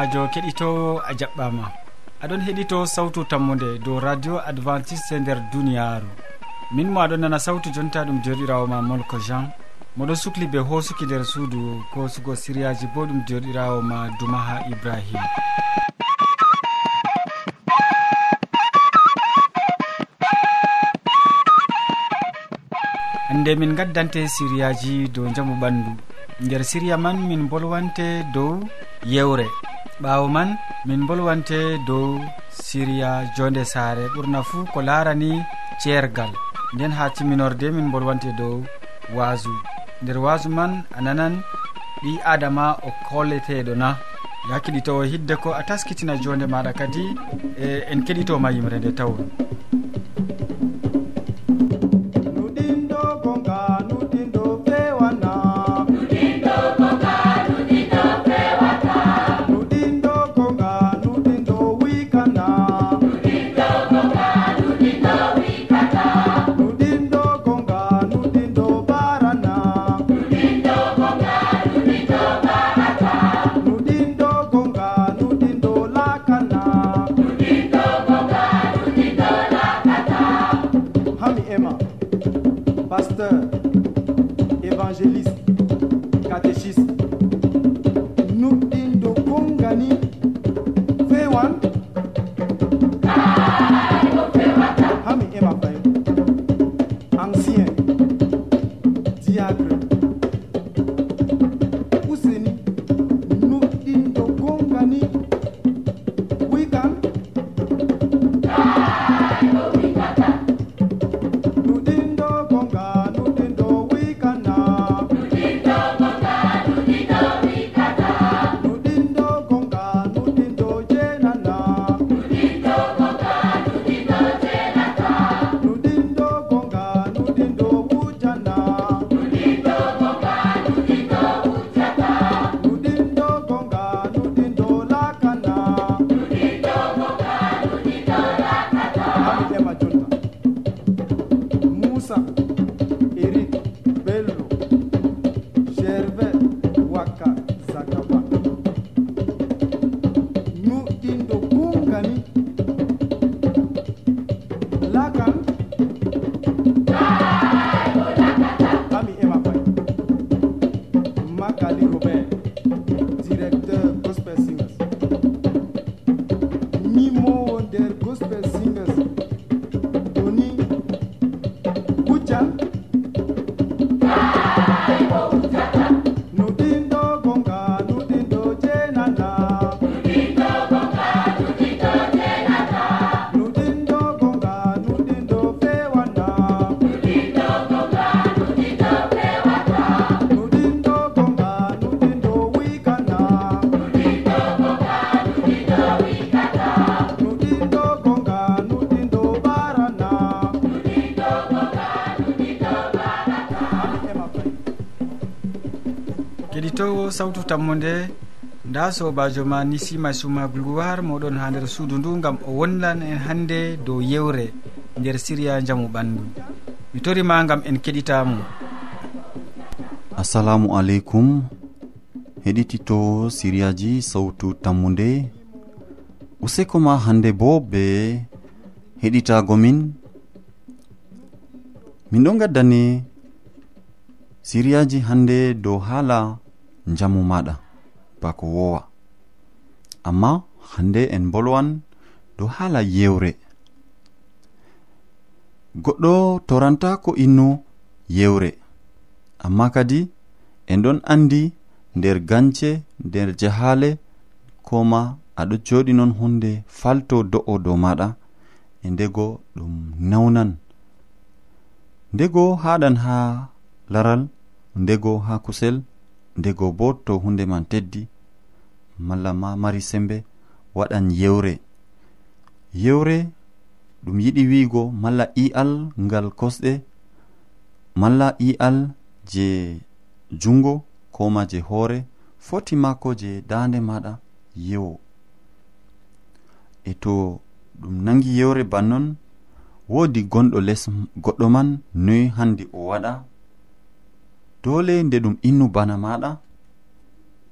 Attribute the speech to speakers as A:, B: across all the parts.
A: sobajo keɗitowo a jaɓɓama. Aɗon heɗito sawtu tammude dow radio adventiste nder duniyaru min mo aɗon nana sawtu jonta ɗum joɗirawo ma molko jean. Moɗon sukli be hosuki nder suudu kosugo siriyaji bo ɗum joɗirawo ma dumaha ibrahima hande min gaddante siriyaji dow jamu ɓandu. Nder siriya man min bolwante dow yewre. ɓaawo man min bolwante dow siriya jonde saare. Ɓurna fuu ko laarani ceergal. Nden ha timminorde min bolwante dow waasu. Nder waasu man a nanan ɗi adama o kolleteɗo na. Ya keɗitowo hidde ko a taskitina jonde maɗa kadi e en keɗitoma yimre nde tawon.
B: théâtre
A: keɗitowo sawtu tammude nda sobajo ma nisima suma gloire moɗon ha nder suudu ndu gam o wonlan en hande dow yewre nder siriya jaamu ɓandu. Mi torima gam en keɗitamo.
C: Assalamu aleykum. Heɗitito siriyaji sawtu tammude useko ma hande bo be heɗitagomin min. Ɗo gaddani siriyaji hande dow haala jamu maɗa bako wowa. Amma hande en bolwan dow haala yewre. Goɗɗo toranta ko innu yewre. Amma kadi en ɗon andi nder gance nder jahale koma aɗo joɗi non hunde falto do'o dow maɗa e ndego ɗum nawnan. Ndego haɗan ha laral ndego ha kusel ndego bo to hunde man teddi malla ma mari sembe waɗan yewre. Yewre ɗum yiɗi wiigo malla i'al ngal kosɗe malla i'al je jungo koma je hoore foti mako je dande maɗa yewo. E to ɗum nangi yewre bannon woodi gonɗo les goɗɗo man noy handi o waɗa dole nde ɗum innu bana maɗa?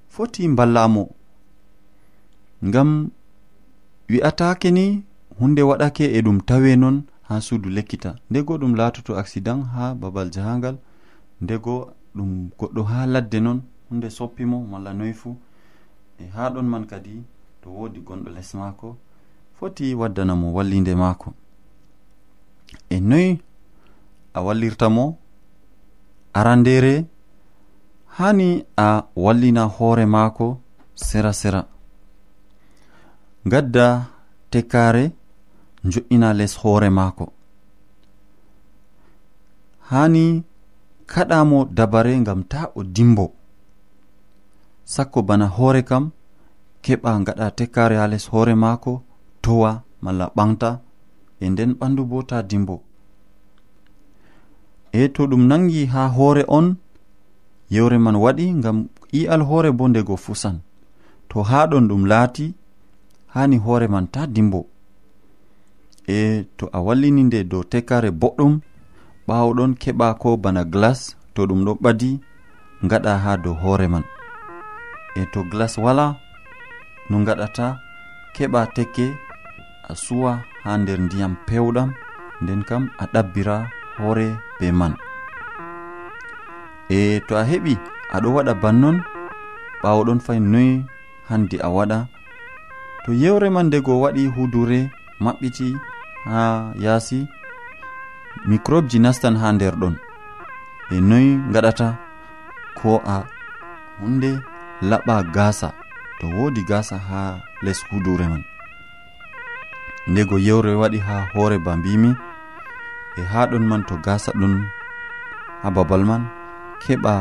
C: Foti mballamo. Ngam wi'atake ni hunde waɗake e ɗum tawe non ha suudu lekkita. Ndego ɗum latoto accident ha babal jahangal. Ndego ɗum goɗɗo ha ladde non hunde soppimo malla noyi fu. E ha ɗon man kadi to wodi gonɗo les mako foti waddanamo wallinde maako. E noyi a wallirta mo arandere hani a wallina hoore maako sera sera. Gadda tekkare jo'ina les hoore maako. Hani kaɗamo dabare ngam ta o dimbo. Sakko bana hoore kam keɓa gaɗa tekkare ha les hoore maako towa malla ɓanta e nden ɓandu bo ta dimbo. e to ɗum nangi ha hoore on yewre man waɗi ngam i'al hoore bo ndego fusan. To ha ɗon ɗum laati hani hoore man ta dimbo. E to a wallini nde dow tekare boɗɗum ɓawɗon keɓa ko bana glas to ɗum ɗo ɓadi gaɗa ha dow hoore man. E to glas wala no gaɗata keɓa tekke a suwa ha nder ndiyam pewɗam nden kam a ɗabbira hoore be man. E to a heɓi aɗo waɗa bannon ɓawoɗon fay noyi handi a waɗa. To yewre man ndego waɗi hudure maɓɓiti ha yaasi microbe ji nastan ha nder ɗon. E noyi gaɗata ko a hunde laɓa gasa to wodi gasa ha les hudure man. Ndego yewre waɗi ha hoore ba mbimi e ha ɗon man to gasa ɗon ha babal man keɓa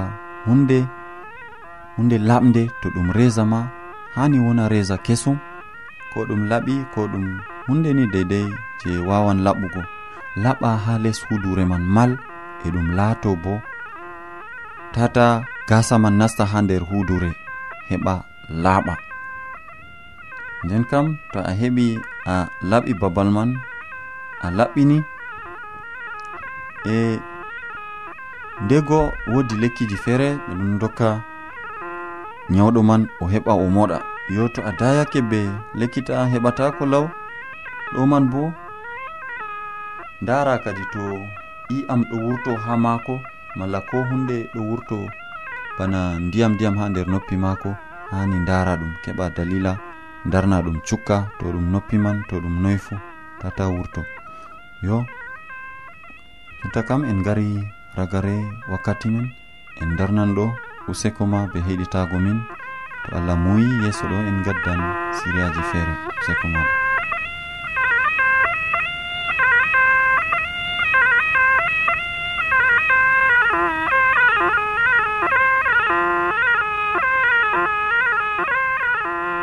C: hunde hunde laɓde to ɗum reza ma hani wona reza kesum ko ɗum laɓi ko ɗum hunde ni deydey je wawan laɓugo. Laɓa ha les hudure man mal e ɗum laato bo. Tata gasa man nasta ha nder hudure heɓa laaɓa nden kam to a heɓi a laɓi babal man a laɓɓini e ndego wodi lekkiji feere ɓe ɗum dokka nyawɗo man o heɓa o moɗa. Yo to a dayake be lekkita heɓata ko law ɗo man bo ndara kadi to i'am ɗo wurto ha maako malla ko hunde ɗo wurto bana ndiyam ndiyam ha nder noppi maako hani ndara ɗum keɓa dalila darna ɗum cukka to ɗum noppi man to ɗum noy fu tata wurto. Yo jotta kam en gari ragare wakkati min en darnan ɗo useko ma be heɗitago min. To allah muyi yeeso ɗo en gaddan siriyaji feere useko maɗa.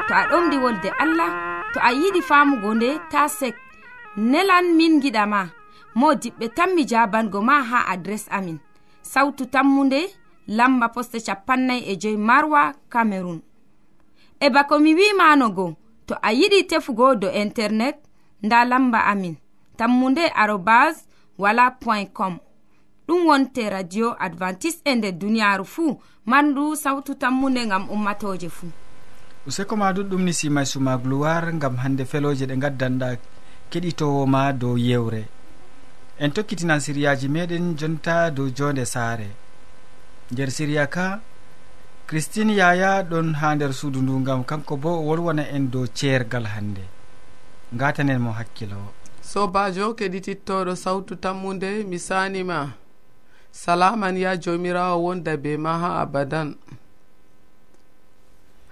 D: To a ɗomɗi wolde allah to a yiɗi famugo nde ta sek nelan min giɗama mo diɓɓe tan mi jabango ma ha adres amin. Sautu tammunde lamba poste capannay e joyi marwa camerun e bako mi wimanogo to a yiɗi tefugo do internet nda lamba amin. Tammunde arobas wala point com. Ɗum wonte radio advantice e nder duniyaru fuu mandu sautu tammunde gam ummatoje fuu
A: useko ma ɗuɗɗum ni simay suma gloire gam hande feloje ɗe gaddanɗa keɗitowo ma dow yewre. en tokkitinan siriyaji meɗen jonta dow jonde saare. Nder siriya ka christine yaya ɗon ha nder suudu ndu gam kanko bo o wolwana en dow ceergal hannde. Gatanen mo hakkilo.
E: Sobajo keɗitittoɗo sawtu tammude mi sanima salaman ya jomirawo wonda be ma ha abadan.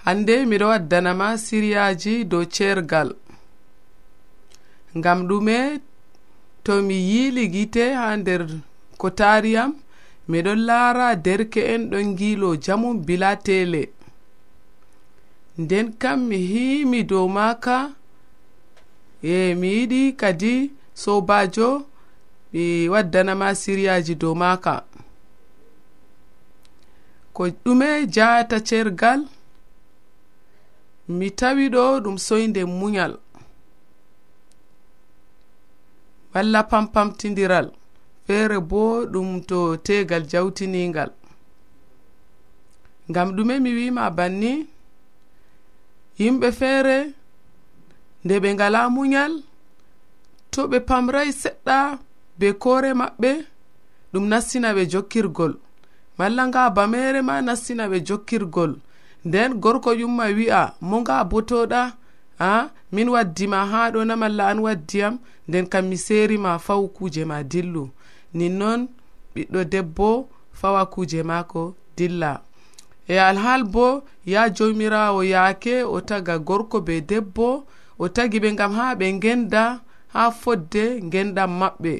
E: Hande miɗo waddanama siriyaji dow ceergal. Ngam ɗume tomi yiili gite ha nder ko tariyam miɗon laara derke'en ɗon giilo jamum bila tele nden kam mi himi dow maka e mi yiɗi kadi sobajo mi waddanama siriyaji dow maka ko ɗume jahata cergal mi tawi ɗo ɗum soyde muñal walla pampamtidiral feere bo ɗum to tegal jawtinigal ngam ɗume mi wima banni yimɓe feere nde ɓe ngala muñal to ɓe pamray seɗɗa be koore maɓɓe ɗum nastina ɓe jokkirgol. Malla nga bamere ma nastina ɓe jokkirgol. Nden gorko ƴumma wi'a mo nga botoɗa a min waddima ha ɗonam allah an waddiyam nden kam mi serima faw kuje ma dillu. Nin noon ɓiɗɗo debbo fawa kuje mako dilla. E alhal bo ya jomirawo yaake o taga gorko be debbo o tagi ɓe gam ha ɓe genda ha fodde gendam maɓɓe.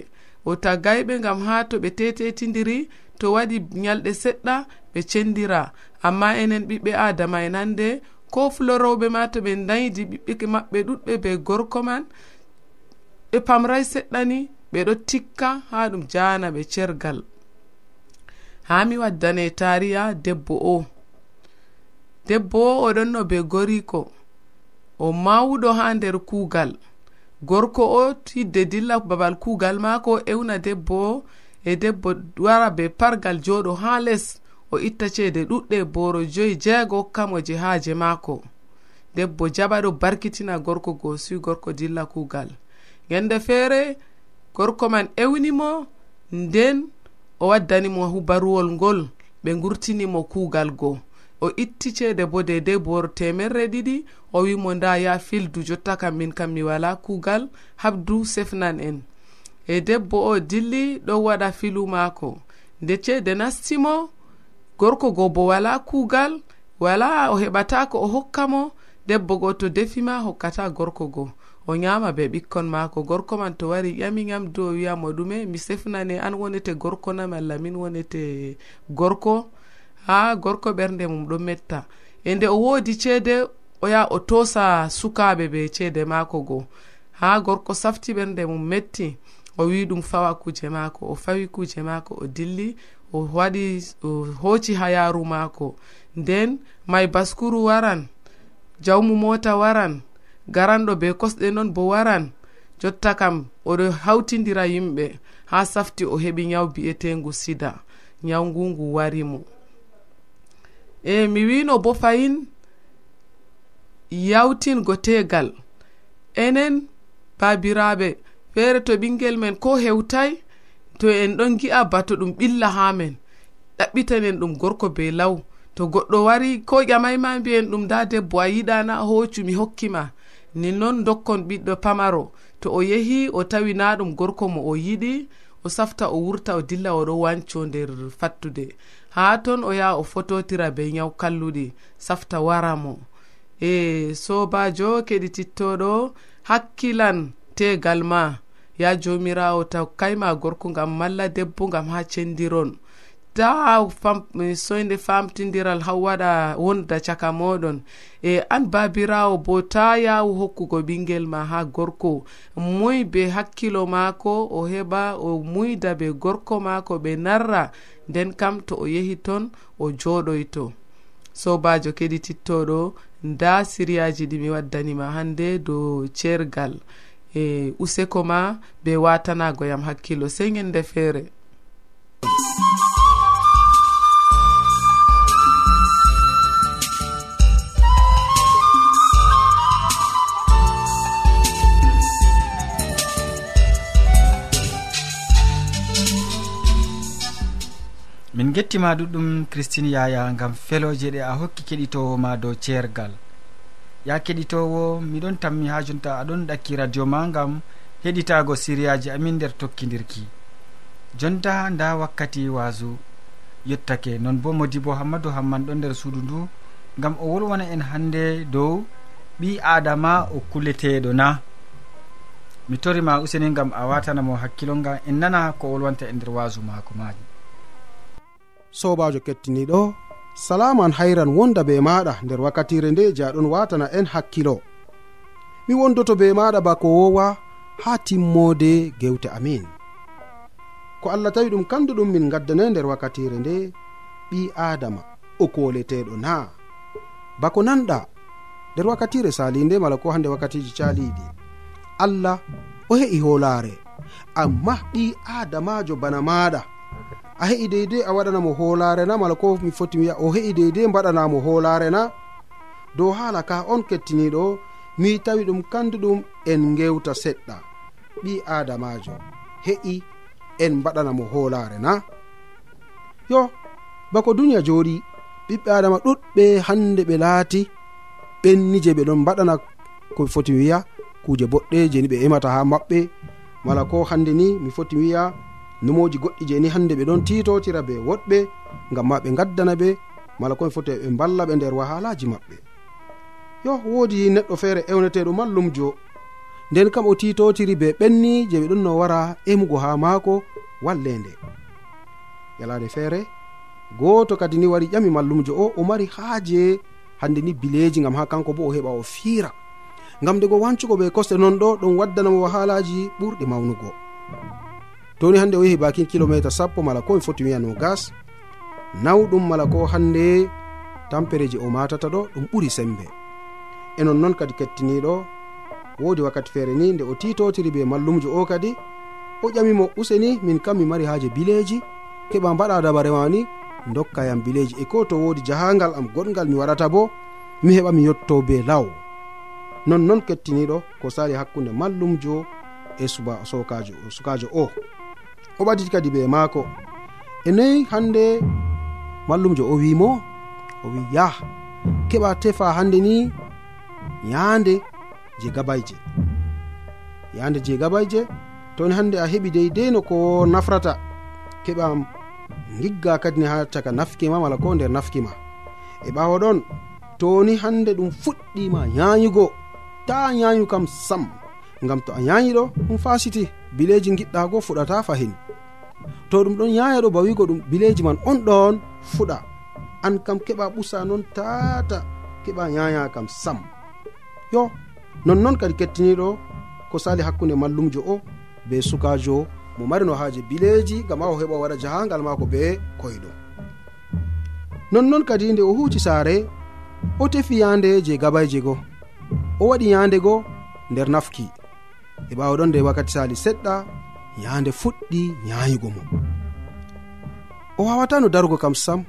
E: O tagayɓe gam ha to ɓe tetetidiri to waɗi nyalɗe seɗɗa ɓe cendira. Amma enen ɓiɓɓe adama en hande ko fulorowɓe ma to ɓe daydi ɓiɓɓe maɓɓe ɗuɗɓe be gorko man ɓe pamray seɗɗani ɓeɗo tikka ha ɗum jana ɓe cergal. Ha mi waddane tariya debbo o. Debbo o oɗon no be goriko. O mawɗo ha nder kuugal. Gorko o hidde dilla babal kuugal maako o ewna debbo o e debbo wara be pargal joɗo ha les. o itta ceede ɗuɗɗe boro joyi jeego kam o jehaaje maako. Debbo jaɓa ɗo barkitina gorko gosi gorko dilla kuugal. Yande feere gorko man ewnimo nden o waddanimo hubaruwol ngol ɓe gurtinimo kuugal goo. O itti ceede bo dedei boro temerre ɗiɗi o wimo nda ya fildu jotta kam min kam mi wala kuugal habdu sefnan en. E debbo o dilli ɗo waɗa filu maako. Nde ceede nastimo gorko go bo wala kuugal wala o heɓata ko o hokka mo debbo go to defima hokkata gorko go. O nyama be ɓikkon maako. Gorko man to wari ƴamiyam do wiyamo ɗume mi sefnane an wonete gorko nam allah min wonete gorko. Ha gorko ɓernde mum ɗo metta. E nde o woodi ceede o yaha o tosa sukaɓe be ceede maako go. Ha gorko safti ɓernde mum metti o wi ɗum fawa kuje maako o fawi kuje maako o dilli o waɗi o hoci ha yaru maako. Nden may baskuru waran jawmu mota waran garanɗo be kosɗe non bo waran jotta kam oɗo hawtidira yimɓe ha safti o heɓi nyaw bi'etengu sida nyawu ngu wari mo e mi wino bo fayin yawtingo tegal enen babiraɓe feere to ɓingel men ko hewtay to en ɗon gi'a bato ɗum ɓilla ha men. Ɗaɓɓitanen ɗum gorko be law. To goɗɗo wari ko ƴamayma mbiyen ɗum da debbo a yiɗana hoccu mi hokkima nin noon dokkon ɓiɗɗo pamaro. To o yehi o tawi na ɗum gorko mo o yiɗi o safta o wurta o dilla oɗo wanco nder fattude. Ha ton o yaha o fototira be nyaw kalluɗi safta wara mo. E sobajo keɗitittoɗo hakkilan tegal ma. ya jomirawo taw kayma gorko ngam malla debbo ngam ha cendiron. Ta eh, soyde famtidiral haw waɗa wonda caka moɗon. E an babirawo bo ta yawu hokkugo ɓingel ma ha gorko. Muy be hakkilo maako o heɓa o muyda be gorko maako ɓe narra. Nden kam to o yehi ton o joɗoyto. Sobajo kedi tittoɗo nda siriyaji ɗi mi waddanima hande dow cergal e useko ma be watanago yam hakkilo sey ñande feere.
A: Min gettima ɗuɗɗum christine yaya gam feloje ɗe a hokki keɗitowo ma dow ceergal. ya keɗitowo miɗon tammi ha jonta aɗon ɗakki radio ma gam heɗitago siriyaji amin nder tokkidirki. Jonta nda wakkati wasu yettake non bo modibo hammadou hamman ɗon nder suudu ndu gam o wolwana en hande dow ɓi adama o kulleteɗo na. Mi torima useni gam a watanamo hakkilonga en nana ko wolwanta e nder wasu mako maji
F: sobajo kettiniɗo salaman hayran wonda be maɗa nder wakkatire nde jaɗon watana en hakkilo. Mi wondoto be maɗa bako wowa ha timmode gewte amin. Ko allah tawi ɗum kanduɗum min gaddanai nder wakkatire nde ɓi adama o koleteɗo na. Bako nanɗa nder wakkatire salinde mala ko hande wakkatiji caliɗi. Allah o he'i holare. Amma ɓi adamajo bana maɗa a he'i deydey a waɗanamo hoolare na mala ko mi foti wiya o he'i deydey mbaɗanamo hoolare na. Dow haala ka on kettiniɗo mi tawi ɗum kanduɗum en gewta seɗɗa. Ɓi adamajo heƴi en mbaɗanamo hoolare na. Yo bako duniya jooɗi ɓiɓɓe adama ɗuɗɓe hande ɓe laati ɓenni je ɓe ɗon mbaɗana ko foti wiya kuuje boɗɗe jeni ɓe emata ha maɓɓe mala ko hande ni mi foti wiya numoji goɗɗi je ni hande ɓe ɗon titotira be woɗɓe ngam ma ɓe gaddana ɓe mala koye foti ɓe mballa ɓe nder wahalaji maɓɓe. Yo woodi neɗɗo feere ewneteɗo mallumjo nden kam o titotiri be ɓenni je ɓe ɗon no wara emugo ha maako wallende. Yalade feere gooto kadi ni wari ƴami mallumjo o o mari haaje hande ni bileji gam ha kanko bo o heɓa o fiira. Gam dego wancugo ɓe kosɗe non ɗo ɗum waddanamo wahalaji ɓurɗi mawnugo. toni hande o yehi bakin kilométre sappo mala ko mi foti wiyano gas nawɗum mala ko hande tampereji o matata ɗo ɗum ɓuri sembe. E non noon kadi kettiniɗo wodi wakkati feere ni nde o titotiri be mallumjo o kadi o ƴamimo useni min kam mi mari haaje bileji keɓa mbaɗa dabarema ni dokkayam bileji e ko to wodi jahangal am goɗgal mi waɗata bo mi heɓa mi yetto be law. Nonnoon kettiniɗo ko sali hakkunde mallumjo e suba sokajo sukajo o. o ɓaditi kadi be maako. E noyi hande mallumjo o wimo o wi yah keɓa tefa hande ni yande je gabayje. Yande je gabayje toni hande a heɓi dey dey no ko nafrata keɓa gigga kadini ha caka nafkima wala ko nder nafkima e ɓawo ɗon toni hande ɗum fuɗɗima yayugo ta yayu kam sam ngam to a yayiɗo ɗum fasiti bileji giɗɗago fuɗata fahin. To ɗum ɗon yayaɗo ba wigo ɗum bileji man on ɗon fuɗa. An kam keɓa ɓusa noon tata keɓa yaya kam sam. Yo nonnon kadi kettiniɗo ko sali hakkunde mallumjo o be sukajo mo marino haaji bileji gam a o heɓa waɗa jahangal mako be koyɗo. Nonnon kadi nde o huuci saare o tefi yande je gabayje goo o waɗi yande goo nder nafki. e ɓawo ɗon nde wakkati sali seɗɗa yande fuɗɗi yayugo mo. O wawatano darugo kam sam.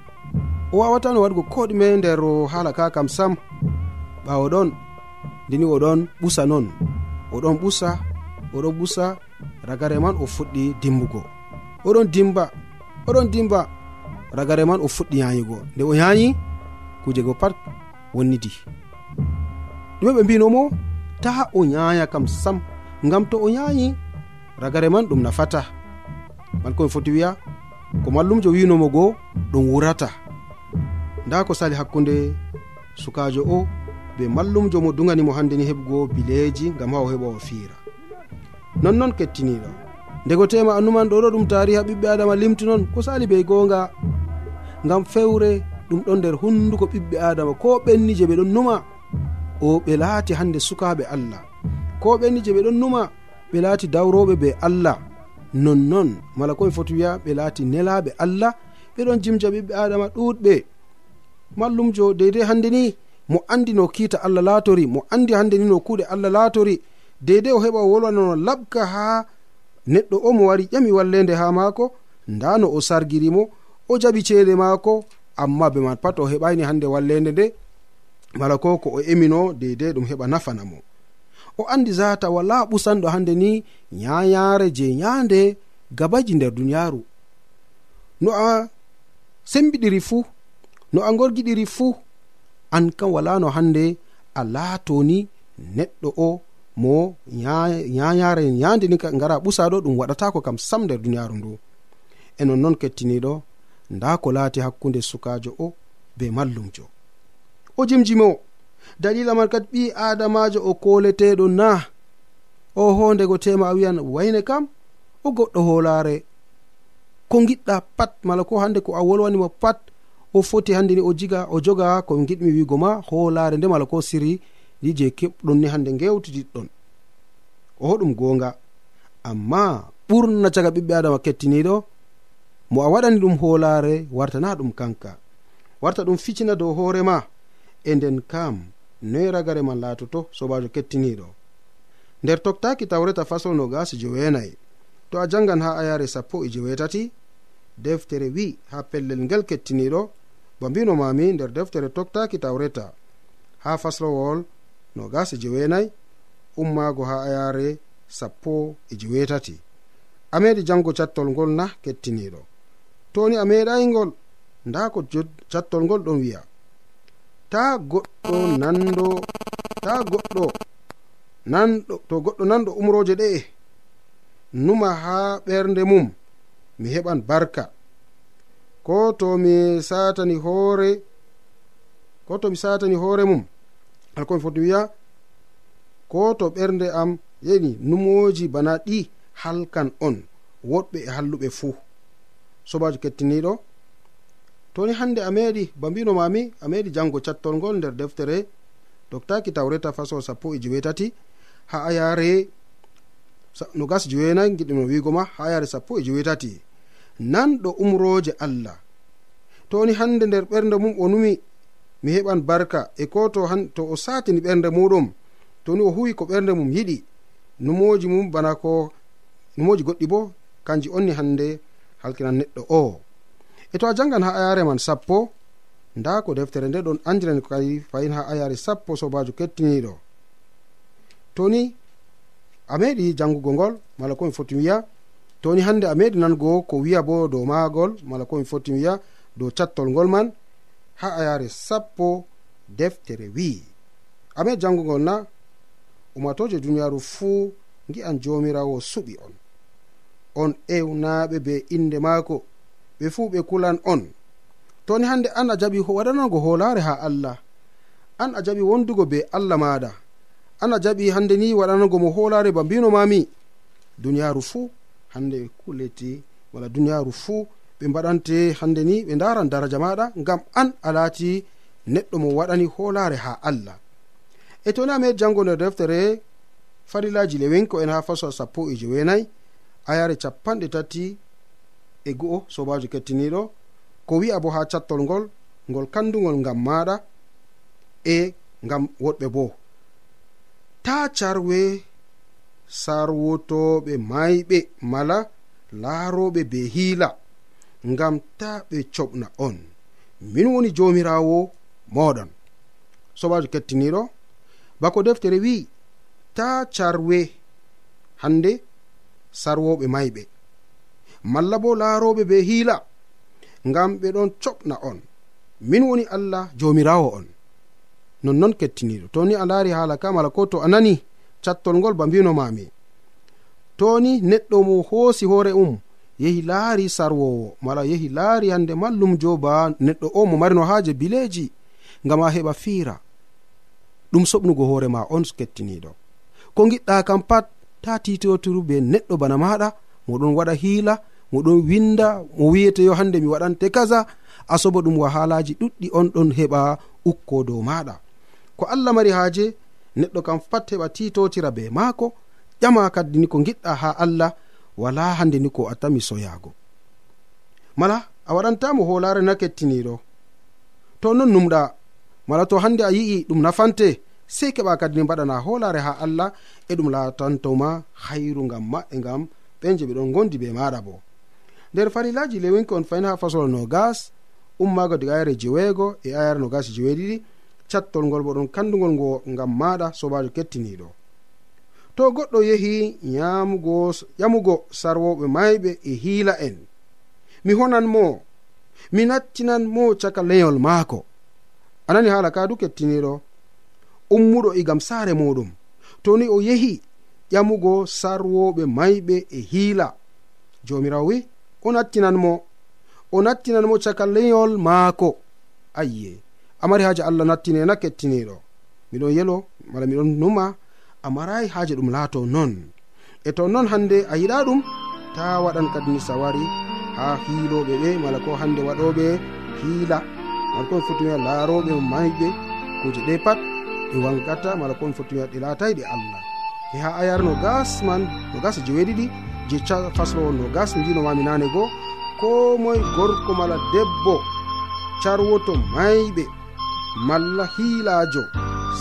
F: O wawatano waɗugo koɗume nder haala ka kam sam. Ɓawo ɗon ndini oɗon ɓusa non. Oɗon ɓusa oɗon ɓusa ragare man o fuɗɗi dimbugo. Oɗon dimba oɗon dimba ragare man o fuɗɗi yayugo nde o yayi kuje go pat wonnidi. Ɗume ɓe mbinomo ta o yaya kam sam. ngam to o yayi ragare man ɗum nafata. Man komi foti wiya ko mallumjo winomo goo ɗum wurata. Nda ko sali hakkunde sukajo o be mallumjo mo duganimo hande ni heɓugo bileji ngam ha o heɓa o fiira. Nonnon kettiniɗo ndego tema annuman ɗo ɗo ɗum tariha ɓiɓɓe adama limti noon ko sali be gonga ngam fewre ɗum ɗon nder hunduko ɓiɓɓe adama ko ɓenni je ɓe ɗon numa o ɓe laati hande sukaɓe allah. ko ɓenni je ɓe ɗon numa ɓe laati dawroɓe be allah. Nonnon mala koye foti wiya ɓe laati nelaɓe allah. Ɓeɗon jimja ɓiɓɓe adama ɗuɗɓe mallumjo deydey hande ni mo andi no kiita allah laatori mo andi hande ni no kuuɗe allah laatori. Deydey o heɓa o wolwanano labka ha neɗɗo o mo wari ƴami wallende ha maako nda no o sargirimo o jaɓi ceede maako amma be man pat o heɓani hande wallende nde. Mala ko ko o emino deydey ɗum heɓa nafanamo o andi zata wala ɓusanɗo hande ni yayare je yande gabaji nder duniyaru no a sembiɗiri fuu no a gorgiɗiri fuu an kam walano hande a laatoni neɗɗo o mo yayare yande ni gara ɓusaɗo ɗum waɗatako kam sam nder duniyaru ndu. E nonnoon kettiniɗo nda ko laati hakkunde sukajo o be mallumjo. O jimjimo dalila man kadi ɓi adamajo o koleteɗo na. O hondego tema a wiyan wayne kam o goɗɗo holare ko giɗɗa pat mala ko hande ko a wolwanimo pat o foti handini o jiga o joga ko giɗmi wigo ma holare nde mala ko siri ɗi je keɓɗon ni hande gewtidiɗɗon o hoɗum gonga amma ɓurna caga ɓiɓɓe adama kettiniɗo mo a waɗani ɗum hoolaare wartana ɗum kanka. Warta ɗum ficina dow hoorema e nden kam noyi ragare man laatoto sobajo kettiniɗo nder toktaki tawreta fasol no gasi joweenayi to a jangan ha ayare sappo e jewetati deftere wi ha pellel ngel kettiniɗo ba mbino mami nder deftere toktaki tawreta. Ha faslowol nogas e jeweenayi ummaago ha ayare sappo e jewetati a meɗi jango cattol ngol na kettiniɗo toni a meɗayngol nda ko cattol ngol ɗon wi'a. ta goɗɗo nando ta goɗɗo nanɗo to goɗɗo nanɗo umroje ɗe'e numa ha ɓernde mum mi heɓan barka. Ko to mi satani hoore ko to mi satani hoore mum alkomi foti wiya ko to ɓernde am yeni numoji bana ɗi halkan on woɗɓe e halluɓe fuu. Sobajo kettiniɗo toni hande a meɗi ba mbino mami a meɗi jango cattol ngol nder deftere. Doktaki tawreta faso sappo e jewetati ha ayare no gas jewenayi giɗino wigoma ha yare sappo e jewetati nanɗo umroje allah. Toni hande nder ɓernde mum o numi mi heɓan barka e ko to to o satini ɓernde muɗum toni o huwi ko ɓernde mum yiɗi. Numoji mum bana ko numoji goɗɗi bo kanji onni hande halkinan neɗɗo o. e to a jangan ha ayare man sappo nda ko deftere nde ɗon andiran kay fayin ha ayare sappo sobajo kettiniɗo to ni a meɗi jangugo ngol mala komi foti wiya toni hande a meɗi nango ko wiya bo dow magol mala komi foti wiya dow cattol ngol man ha ayare sappo deftere wi'i amin jangugol na umatoje duniyaru fuu gi'an jomirawo suɓi on. On ewnaɓe be inde maako. ɓe fuu ɓe kulan on. Toni hande an a jaɓi waɗanango hoolare ha allah an a jaɓi wondugo be allah maɗa an a jaɓi hande ni waɗanango mo hoolare ba mbino mami duniyaru fuu hande kuleti wala duniyaru fuu ɓe mbaɗante hande ni ɓe ndaran daraja maɗa ngam an a laati neɗɗo mo waɗani hoolare ha allah. E toni a meɗi jango nder deftere farillaji lewenko en ha faso sappo e jeweenayi a yare capanɗe tati e go'o sobajo kettiniɗo ko wi'a bo ha cattol ngol ngol kandugol ngam maɗa e ngam woɗɓe bo. Ta carwe sarwotoɓe mayɓe mala laaroɓe be hiila ngam ta ɓe coɓna on. Min woni jomirawo moɗon. Sobajo kettiniɗo bako deftere wi ta carwe hande sarwoɓe mayɓe. malla bo laaroɓe be hiila ngam ɓe ɗon coɓna on. Min woni allah jomirawo on. Nonnon kettiniɗo toni a laari haala ka mala ko to a nani cattol ngol ba mbinomami to ni neɗɗo mo hoosi hoore um yehi laari sarwowo mala yehi laari hande mallumjo ba neɗɗo o mo marino haaje bileji ngam a heɓa fiira. Ɗum soɓnugo hoorema on kettiniɗo ko giɗɗa kam pat ta titotiru be neɗɗo bana maɗa moɗon waɗa hiila moɗon winda mo wiyete yo hande mi waɗante kaza asobo ɗum wahalaji ɗuɗɗi on ɗon heɓa ukko dow maɗa. Ko allah mari haaje neɗɗo kam pat heɓa titotira be maako ƴama kaddi ni ko giɗɗa ha allah wala hande ni ko attami soyago mala a waɗantamo holare na kettiniɗo to non numɗa mala to hande a yi'i ɗum nafante sei keɓa kadi ne mbaɗana holare ha allah e ɗum latantoma hayru ngam maɓɓe ngam ɓen je ɓeɗon gondi be maɗa bo. nder farilaji lewinki on fayin ha fasol no gas ummago diga ayare jeweego e ayare no gas jeweeɗiɗi cattol ngol bo ɗon kandugol ngo ngam maɗa sobajo kettiniɗo. To goɗɗo yehi yamugo yamugo sarwoɓe mayɓe e hiila en. Mi honan mo mi nattinan mo caka leyol maako. Anani haala kadu kettiniɗo? Ummuɗo igam saare muɗum. Toni o yehi ƴamugo sarwoɓe mayɓe e hiila. Jomirawo wi o nattinan mo o nattinan mo caka leyol maako. Ayye amari haaji allah nattinena kettiniɗo miɗon yelo mala miɗon numa a marayi haaje ɗum laato non. E to non hande a yiɗa ɗum ta waɗan kadini sawari ha hiiloɓe ɓe mala ko hande waɗoɓe hiila. Mala kon foti wiya laaroɓe mayɓe kuje ɗe pat ɗi wangata mala kon foti wiya ɗe laatayi ɗe allah. E ha ayarno gas man no gasa e jeweɗiɗi je faslowol faslowo nogas ndinomami nane goo ko moye gorko mala debbo carwoto mayɓe malla hiilajo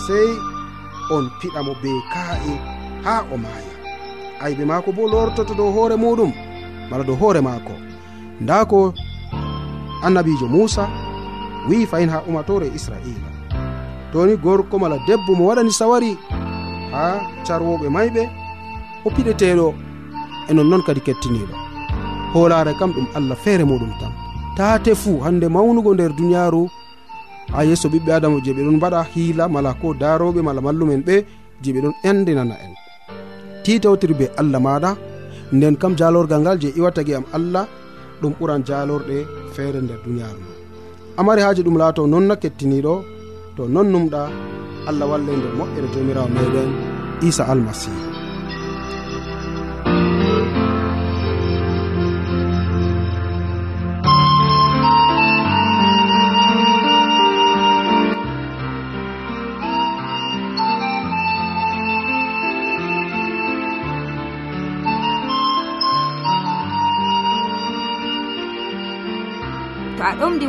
F: sey on piɗamo be ka'e ha o maaya. Aybe maako bo lortoto dow hoore muɗum mala dow hoore maako. Nda ko annabijo musa wi fayin ha umatore israila. Toni gorko mala debbo mo waɗani sawari ha carwoɓe mayɓe o piɗeteɗo e nonnoon kadi kettiniɗo hoolare kam ɗum allah feere muɗum tan. Taate fuu hande mawnugo nder duniyaru ha yesso ɓiɓɓe adama je ɓeɗon mbaɗa hiila mala ko daroɓe mala mallumen ɓe je ɓeɗon endinana en. Titawtiri be allah maɗa nden kam jalorgal ngal je iwatagi am allah ɗum ɓuran jalorɗe feere nder duniyaru ma. Amari haji ɗum laato nonna kettiniɗo to non numɗa allah walle nder moƴƴere jomirawo meɗen isa almasihu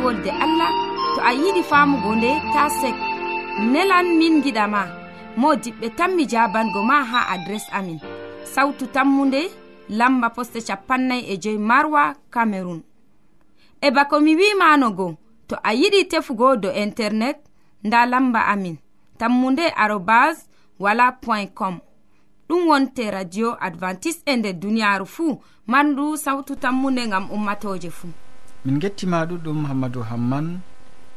D: wolde allah to a yiɗi famugo nde ta sek. Nelan min giɗama mo diɓɓe tan mi jabango ma ha adres amin. Sautu tammunde lamba poste capannay e joyi marwa camerun e bako mi wimanogo to a yiɗi tefugo do internet nda lamba amin. Tammunde arobas wala point com. Ɗum wonte radio advantice e nder duniyaru fuu mandu sawtu tammunde ngam ummatoje fuu.
A: min gettima ɗuɗɗum hammadou hamman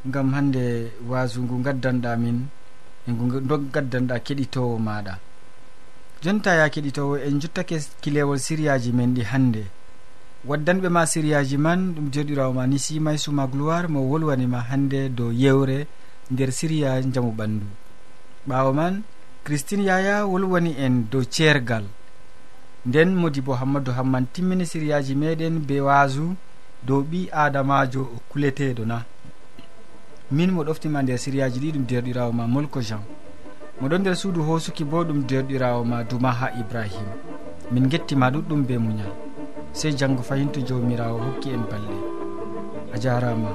A: gam hande wasu ngu gaddanɗa min e ngu gaddanɗa keɗitowo maɗa jonta ya keɗitowo en jottake kilewol siriyaji men ɗi hande waddanɓe ma siriyaji man ɗum joɗirawo ma ni simay suma gloire mo wolwanima hande dow yewre nder siriya jamu ɓandu. Ɓawo man christine yaya wolwani en dow ceergal. Nden modi bo hammadou hamman timmini siriyaji meɗen be wasu dow ɓi adamajo kuleteɗo na. Min mo ɗoftima nder siriyaji ɗi ɗum derɗirawo ma molko jean. Moɗon nder suudu hosuki bo ɗum derɗirawo ma duma ha ibrahima min gettima ɗuɗɗum be muñal. Sey janggo fayinto jawmirawo hokki en balɗe a jarama